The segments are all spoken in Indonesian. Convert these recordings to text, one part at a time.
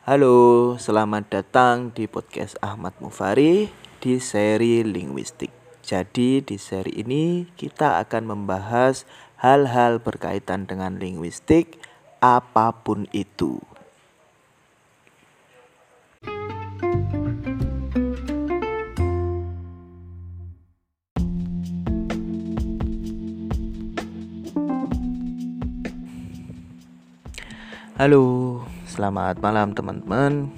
Halo, selamat datang di podcast Ahmad Mufari di seri linguistik. Jadi di seri ini kita akan membahas hal-hal berkaitan dengan linguistik apa pun itu. Halo, selamat malam teman-teman.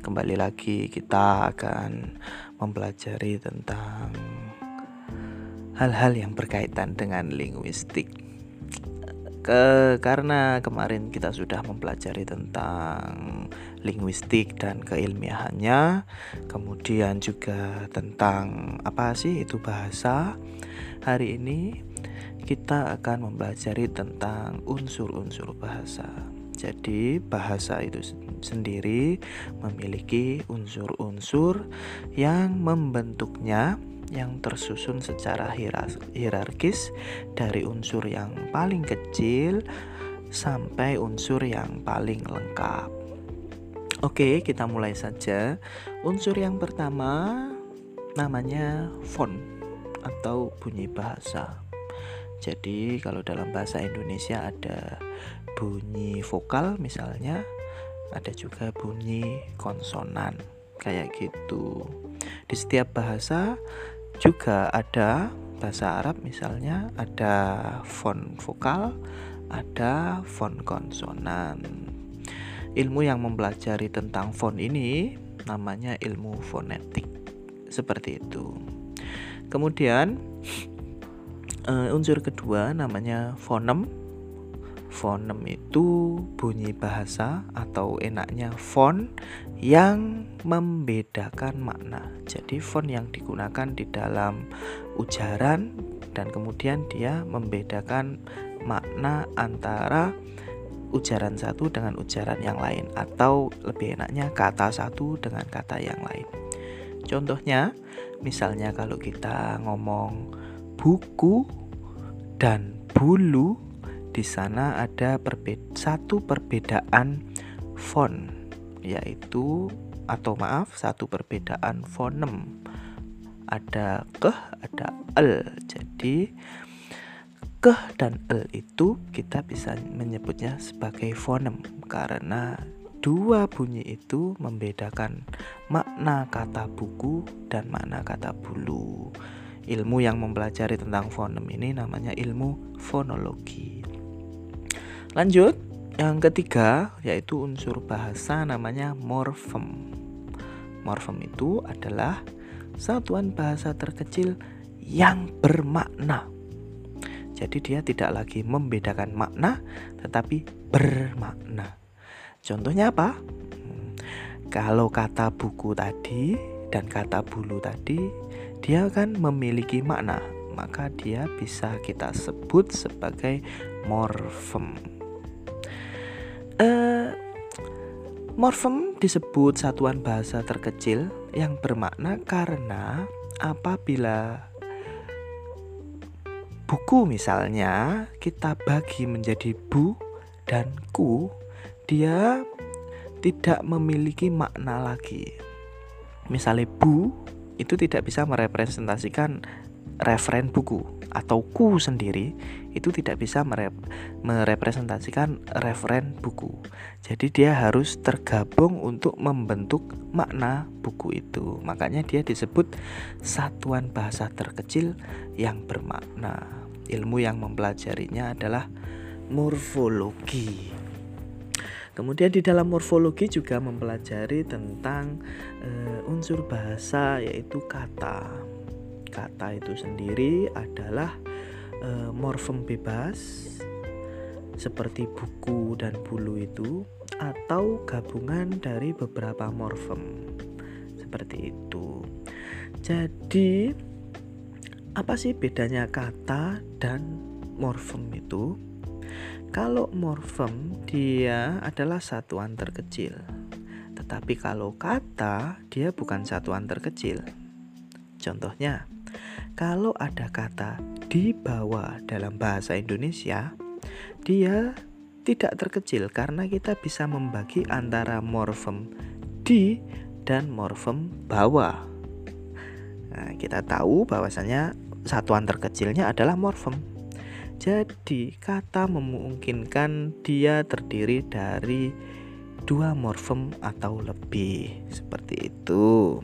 Kembali lagi kita akan mempelajari tentang hal-hal yang berkaitan dengan linguistik. Ke, karena kemarin kita sudah mempelajari tentang linguistik dan keilmiahannya, kemudian juga tentang apa sih itu bahasa. Hari ini kita akan mempelajari tentang unsur-unsur bahasa. Jadi, bahasa itu sendiri memiliki unsur-unsur yang membentuknya yang tersusun secara hierarkis dari unsur yang paling kecil sampai unsur yang paling lengkap. Oke, kita mulai saja. Unsur yang pertama namanya font atau bunyi bahasa. Jadi, kalau dalam bahasa Indonesia ada bunyi vokal misalnya ada juga bunyi konsonan kayak gitu. Di setiap bahasa juga ada bahasa Arab misalnya ada font vokal ada font konsonan. Ilmu yang mempelajari tentang font ini namanya ilmu fonetik seperti itu. Kemudian uh, unsur kedua namanya fonem Fonem itu bunyi bahasa atau enaknya font yang membedakan makna. Jadi font yang digunakan di dalam ujaran dan kemudian dia membedakan makna antara ujaran satu dengan ujaran yang lain atau lebih enaknya kata satu dengan kata yang lain. Contohnya, misalnya kalau kita ngomong buku dan bulu di sana ada perbeda, satu perbedaan font yaitu atau maaf satu perbedaan fonem. Ada keh ada el. Jadi keh dan el itu kita bisa menyebutnya sebagai fonem karena dua bunyi itu membedakan makna kata buku dan makna kata bulu. Ilmu yang mempelajari tentang fonem ini namanya ilmu fonologi Lanjut, yang ketiga yaitu unsur bahasa namanya morfem. Morfem itu adalah satuan bahasa terkecil yang bermakna. Jadi dia tidak lagi membedakan makna tetapi bermakna. Contohnya apa? Kalau kata buku tadi dan kata bulu tadi dia kan memiliki makna, maka dia bisa kita sebut sebagai morfem. Uh, morfem disebut satuan bahasa terkecil yang bermakna karena apabila buku misalnya kita bagi menjadi bu dan ku, dia tidak memiliki makna lagi. Misalnya bu itu tidak bisa merepresentasikan referen buku atau ku sendiri itu tidak bisa merep merepresentasikan referen buku. Jadi dia harus tergabung untuk membentuk makna buku itu. Makanya dia disebut satuan bahasa terkecil yang bermakna. Ilmu yang mempelajarinya adalah morfologi. Kemudian di dalam morfologi juga mempelajari tentang uh, unsur bahasa yaitu kata kata itu sendiri adalah e, morfem bebas seperti buku dan bulu itu atau gabungan dari beberapa morfem seperti itu. Jadi apa sih bedanya kata dan morfem itu? Kalau morfem dia adalah satuan terkecil. Tetapi kalau kata dia bukan satuan terkecil. Contohnya, kalau ada kata di bawah dalam bahasa Indonesia, dia tidak terkecil karena kita bisa membagi antara morfem di dan morfem bawah. Nah, kita tahu bahwasanya satuan terkecilnya adalah morfem. Jadi, kata memungkinkan dia terdiri dari dua morfem atau lebih. Seperti itu.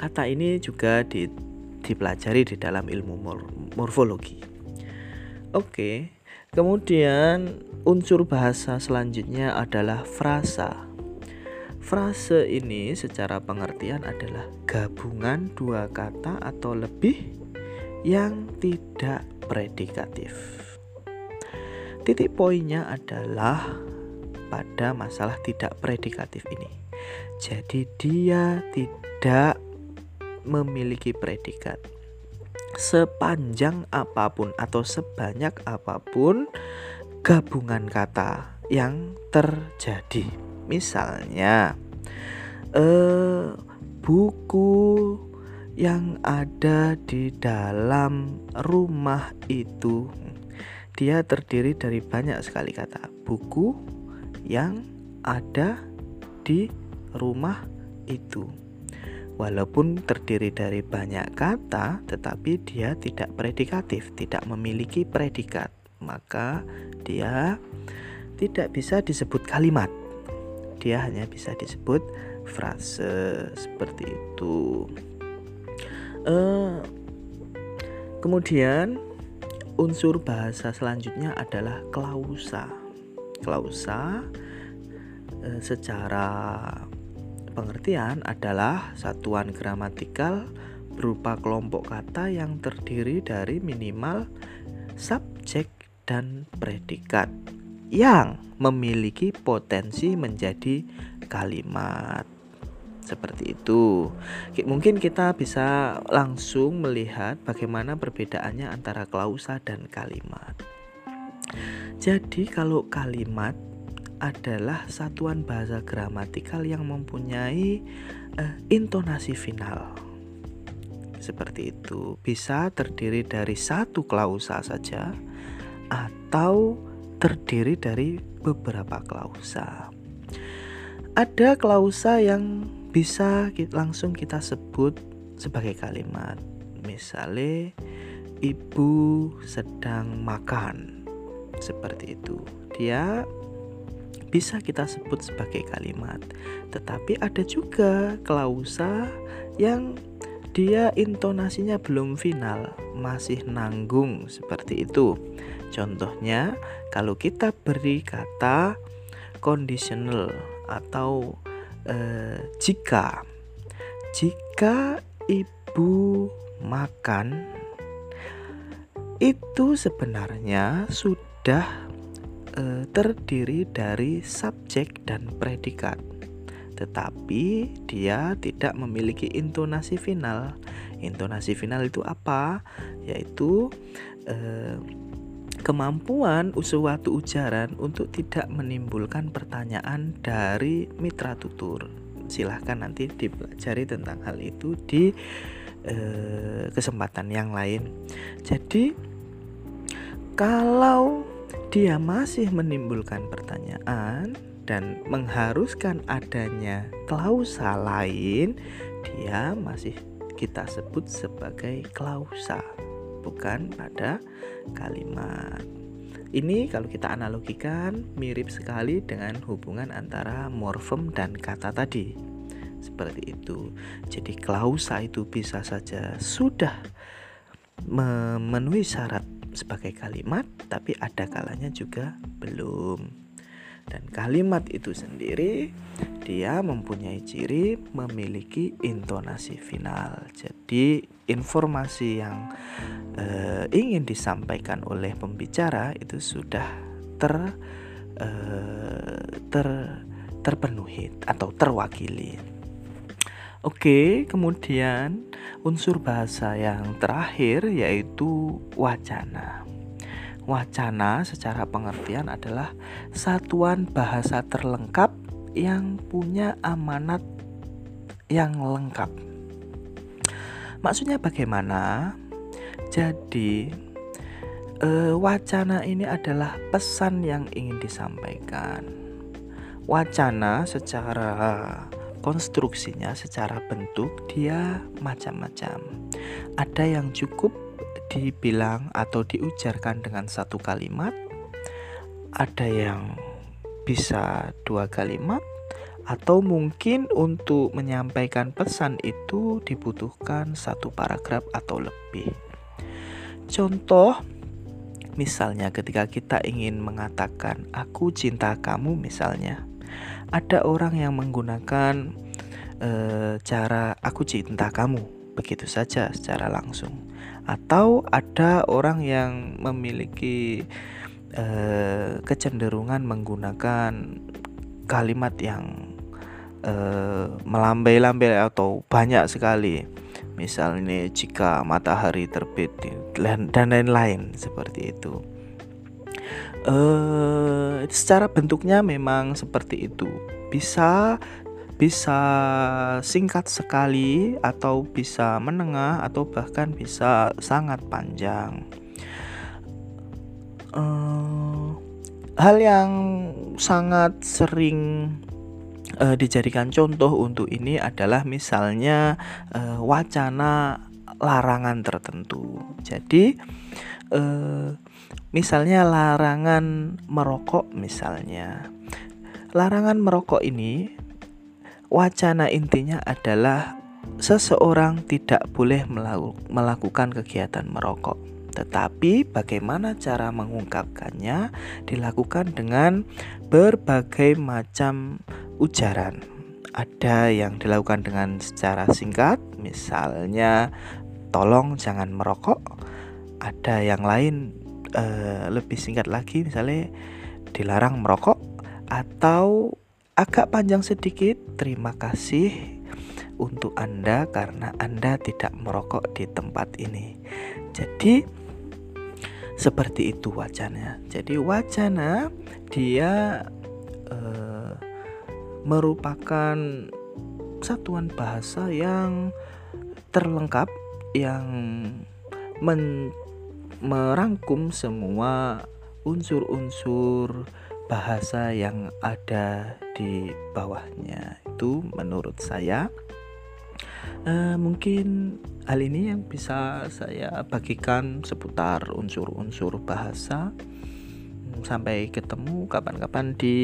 Kata ini juga di, dipelajari di dalam ilmu mor morfologi. Oke, kemudian unsur bahasa selanjutnya adalah frasa. Frase ini secara pengertian adalah gabungan dua kata atau lebih yang tidak predikatif. Titik poinnya adalah pada masalah tidak predikatif ini. Jadi dia tidak memiliki predikat. Sepanjang apa pun atau sebanyak apa pun gabungan kata yang terjadi. Misalnya, eh, buku yang ada di dalam rumah itu dia terdiri dari banyak sekali kata. Buku yang ada di rumah itu walaupun terdiri dari banyak kata tetapi dia tidak predikatif tidak memiliki predikat maka dia tidak bisa disebut kalimat dia hanya bisa disebut frase seperti itu. Uh, kemudian unsur bahasa selanjutnya adalah klausa. Klausa uh, secara pengertian adalah satuan gramatikal berupa kelompok kata yang terdiri dari minimal subjek dan predikat yang memiliki potensi menjadi kalimat. Seperti itu. Mungkin kita bisa langsung melihat bagaimana perbedaannya antara klausa dan kalimat. Jadi, kalau kalimat adalah satuan bahasa gramatikal yang mempunyai uh, intonasi final. Seperti itu, bisa terdiri dari satu klausa saja atau terdiri dari beberapa klausa. Ada klausa yang bisa langsung kita sebut sebagai kalimat. Misalnya ibu sedang makan. Seperti itu. Dia bisa kita sebut sebagai kalimat. Tetapi ada juga klausa yang dia intonasinya belum final, masih nanggung seperti itu. Contohnya, kalau kita beri kata conditional atau eh, jika jika ibu makan itu sebenarnya sudah eh, terdiri dari subjek dan predikat tetapi dia tidak memiliki intonasi final. Intonasi final itu apa? Yaitu eh, kemampuan suatu ujaran untuk tidak menimbulkan pertanyaan dari mitra tutur. Silahkan nanti dipelajari tentang hal itu di eh, kesempatan yang lain. Jadi kalau dia masih menimbulkan pertanyaan dan mengharuskan adanya klausa lain, dia masih kita sebut sebagai klausa bukan pada kalimat. Ini kalau kita analogikan mirip sekali dengan hubungan antara morfem dan kata tadi. Seperti itu. Jadi klausa itu bisa saja sudah memenuhi syarat sebagai kalimat, tapi ada kalanya juga belum. Dan kalimat itu sendiri dia mempunyai ciri memiliki intonasi final. Jadi informasi yang uh, ingin disampaikan oleh pembicara itu sudah ter uh, ter terpenuhi atau terwakili. Oke, kemudian unsur bahasa yang terakhir yaitu wacana. Wacana secara pengertian adalah satuan bahasa terlengkap yang punya amanat yang lengkap. Maksudnya bagaimana? Jadi uh, wacana ini adalah pesan yang ingin disampaikan. Wacana secara konstruksinya, secara bentuk dia macam-macam. Ada yang cukup dibilang atau diujarkan dengan satu kalimat, ada yang bisa dua kalimat, atau mungkin untuk menyampaikan pesan itu dibutuhkan satu paragraf atau lebih. Contoh, misalnya ketika kita ingin mengatakan "aku cinta kamu", misalnya, ada orang yang menggunakan e, cara "aku cinta kamu" begitu saja secara langsung, atau ada orang yang memiliki e, kecenderungan menggunakan kalimat yang e, melambai-lambai atau banyak sekali misalnya jika matahari terbit dan lain-lain seperti itu. Uh, secara bentuknya memang seperti itu. Bisa bisa singkat sekali atau bisa menengah atau bahkan bisa sangat panjang. Uh, hal yang sangat sering uh, dijadikan contoh untuk ini adalah misalnya uh, wacana larangan tertentu. Jadi uh, misalnya larangan merokok misalnya. Larangan merokok ini wacana intinya adalah seseorang tidak boleh melakukan kegiatan merokok. Tetapi bagaimana cara mengungkapkannya dilakukan dengan berbagai macam ujaran. Ada yang dilakukan dengan secara singkat, misalnya tolong jangan merokok. Ada yang lain uh, lebih singkat lagi, misalnya dilarang merokok atau agak panjang sedikit. Terima kasih untuk Anda karena Anda tidak merokok di tempat ini. Jadi seperti itu wacana. Jadi wacana dia uh, merupakan satuan bahasa yang terlengkap yang men merangkum semua unsur-unsur bahasa yang ada di bawahnya itu menurut saya uh, mungkin hal ini yang bisa saya bagikan seputar unsur-unsur bahasa sampai ketemu kapan-kapan di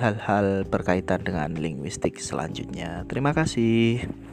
hal-hal berkaitan dengan linguistik selanjutnya. Terima kasih.